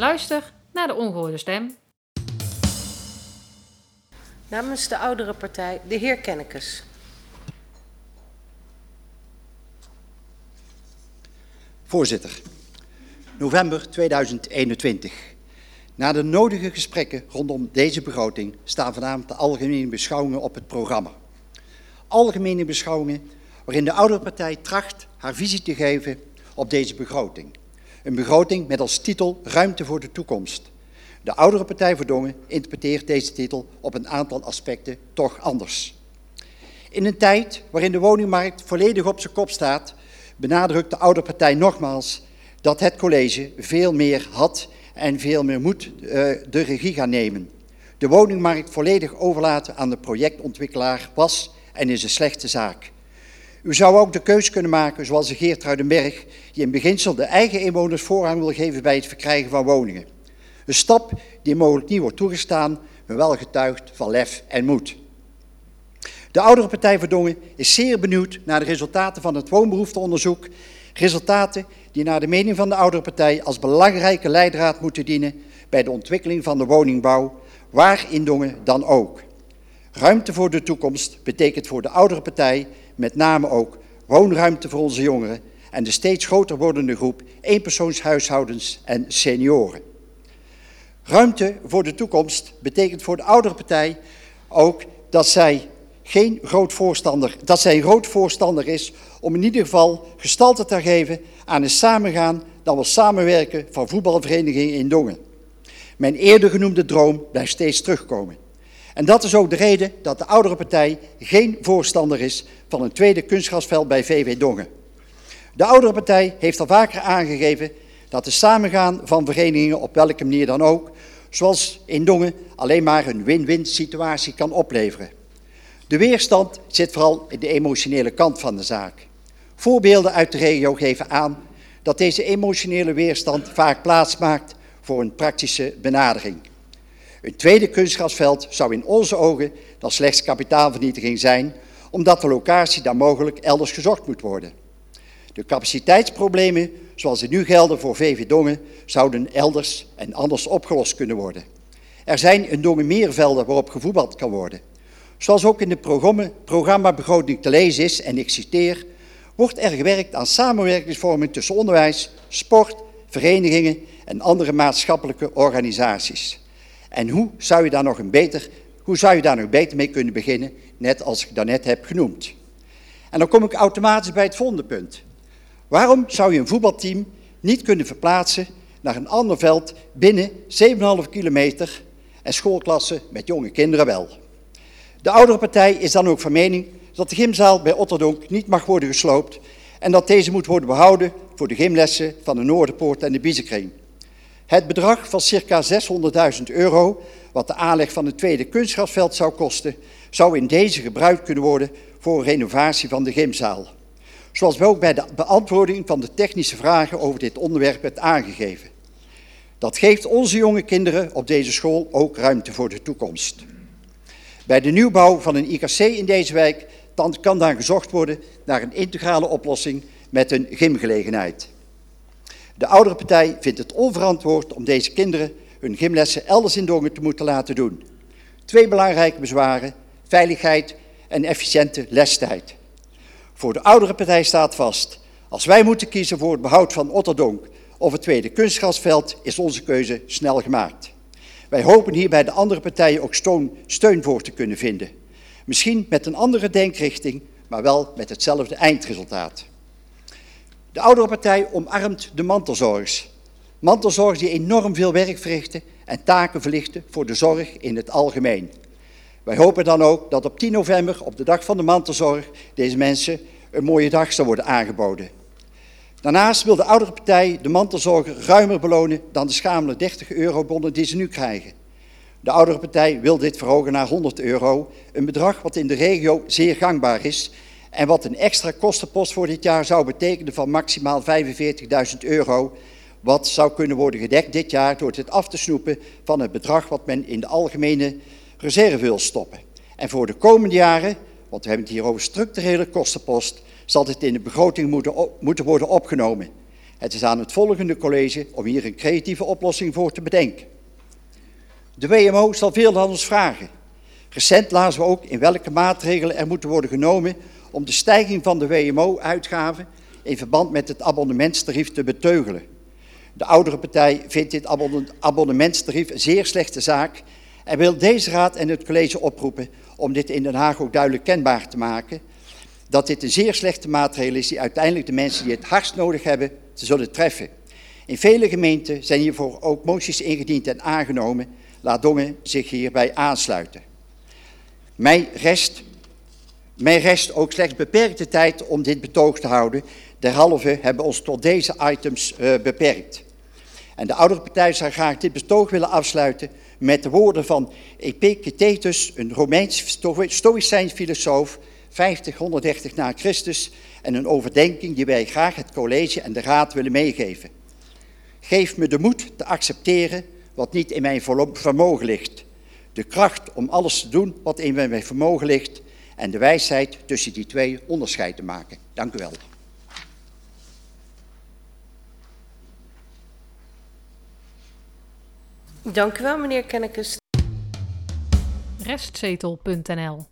Luister naar de ongehoorde stem. Namens de oudere partij, de heer Kennekes. Voorzitter, november 2021. Na de nodige gesprekken rondom deze begroting staan vanavond de algemene beschouwingen op het programma. Algemene beschouwingen waarin de oudere partij tracht haar visie te geven op deze begroting. Een begroting met als titel Ruimte voor de toekomst. De oudere partij Verdongen interpreteert deze titel op een aantal aspecten toch anders. In een tijd waarin de woningmarkt volledig op zijn kop staat, benadrukt de oudere partij nogmaals dat het college veel meer had en veel meer moet uh, de regie gaan nemen. De woningmarkt volledig overlaten aan de projectontwikkelaar was en is een slechte zaak. U zou ook de keus kunnen maken, zoals de Geertruidenberg, die in beginsel de eigen inwoners voorrang wil geven bij het verkrijgen van woningen. Een stap die mogelijk niet wordt toegestaan, maar wel getuigt van lef en moed. De oudere partij Verdongen is zeer benieuwd naar de resultaten van het woonbehoefteonderzoek. Resultaten die naar de mening van de oudere partij als belangrijke leidraad moeten dienen bij de ontwikkeling van de woningbouw, waar in Dongen dan ook. Ruimte voor de toekomst betekent voor de oudere partij met name ook woonruimte voor onze jongeren en de steeds groter wordende groep eenpersoonshuishoudens en senioren. Ruimte voor de toekomst betekent voor de oudere partij ook dat zij geen groot voorstander, dat zij een groot voorstander is om in ieder geval gestalte te geven aan een samengaan, dan wel samenwerken van voetbalverenigingen in Dongen. Mijn eerder genoemde droom blijft steeds terugkomen. En dat is ook de reden dat de oudere partij geen voorstander is van een tweede kunstgrasveld bij VV Dongen. De oudere partij heeft al vaker aangegeven dat de samengaan van verenigingen op welke manier dan ook, zoals in Dongen, alleen maar een win-win situatie kan opleveren. De weerstand zit vooral in de emotionele kant van de zaak. Voorbeelden uit de regio geven aan dat deze emotionele weerstand vaak plaatsmaakt voor een praktische benadering. Een tweede kunstgrasveld zou in onze ogen dan slechts kapitaalvernietiging zijn, omdat de locatie dan mogelijk elders gezocht moet worden. De capaciteitsproblemen, zoals die nu gelden voor VV Dongen, zouden elders en anders opgelost kunnen worden. Er zijn in Dongen meer velden waarop gevoetbald kan worden. Zoals ook in de programma, programmabegroting te lezen is, en ik citeer, wordt er gewerkt aan samenwerkingsvormen tussen onderwijs, sport, verenigingen en andere maatschappelijke organisaties. En hoe zou je daar nog een beter, hoe zou je daar nog beter mee kunnen beginnen, net als ik daarnet heb genoemd. En dan kom ik automatisch bij het volgende punt. Waarom zou je een voetbalteam niet kunnen verplaatsen naar een ander veld binnen 7,5 kilometer en schoolklassen met jonge kinderen wel? De oudere partij is dan ook van mening dat de gymzaal bij Otterdonk niet mag worden gesloopt en dat deze moet worden behouden voor de gymlessen van de Noorderpoort en de Biezenkring. Het bedrag van circa 600.000 euro, wat de aanleg van het tweede kunstgrasveld zou kosten, zou in deze gebruikt kunnen worden voor een renovatie van de gymzaal. Zoals we ook bij de beantwoording van de technische vragen over dit onderwerp werd aangegeven. Dat geeft onze jonge kinderen op deze school ook ruimte voor de toekomst. Bij de nieuwbouw van een IKC in deze wijk kan dan gezocht worden naar een integrale oplossing met een gymgelegenheid. De oudere partij vindt het onverantwoord om deze kinderen hun gymlessen elders in Dongen te moeten laten doen. Twee belangrijke bezwaren, veiligheid en efficiënte lestijd. Voor de oudere partij staat vast, als wij moeten kiezen voor het behoud van Otterdonk of het tweede kunstgrasveld, is onze keuze snel gemaakt. Wij hopen hier bij de andere partijen ook steun voor te kunnen vinden. Misschien met een andere denkrichting, maar wel met hetzelfde eindresultaat. De oudere partij omarmt de mantelzorgers. Mantelzorgers die enorm veel werk verrichten en taken verlichten voor de zorg in het algemeen. Wij hopen dan ook dat op 10 november, op de dag van de mantelzorg, deze mensen een mooie dag zal worden aangeboden. Daarnaast wil de oudere partij de mantelzorger ruimer belonen dan de schamele 30 eurobonnen die ze nu krijgen. De oudere partij wil dit verhogen naar 100 euro, een bedrag wat in de regio zeer gangbaar is en wat een extra kostenpost voor dit jaar zou betekenen van maximaal 45.000 euro, wat zou kunnen worden gedekt dit jaar door het af te snoepen van het bedrag wat men in de algemene reserve wil stoppen. En voor de komende jaren, want we hebben het hier over structurele kostenpost, zal dit in de begroting moeten, moeten worden opgenomen. Het is aan het volgende college om hier een creatieve oplossing voor te bedenken. De WMO zal veel ons vragen. Recent lazen we ook in welke maatregelen er moeten worden genomen om de stijging van de WMO-uitgaven in verband met het abonnementstarief te beteugelen. De oudere partij vindt dit abonnementstarief een zeer slechte zaak en wil deze raad en het college oproepen om dit in Den Haag ook duidelijk kenbaar te maken. Dat dit een zeer slechte maatregel is die uiteindelijk de mensen die het hardst nodig hebben, te zullen treffen. In vele gemeenten zijn hiervoor ook moties ingediend en aangenomen. Laat Dongen zich hierbij aansluiten. Mij rest, mij rest ook slechts beperkte tijd om dit betoog te houden. Derhalve hebben ons tot deze items uh, beperkt. En de oudere partij zou graag dit betoog willen afsluiten met de woorden van Epictetus, een Romeins stoïcijns filosoof, 50, 130 na Christus, en een overdenking die wij graag het college en de raad willen meegeven. Geef me de moed te accepteren wat niet in mijn vermogen ligt, de kracht om alles te doen wat in mijn vermogen ligt en de wijsheid tussen die twee onderscheid te maken. Dank u wel. Dank u wel, meneer Kennekes. Restzetel.nl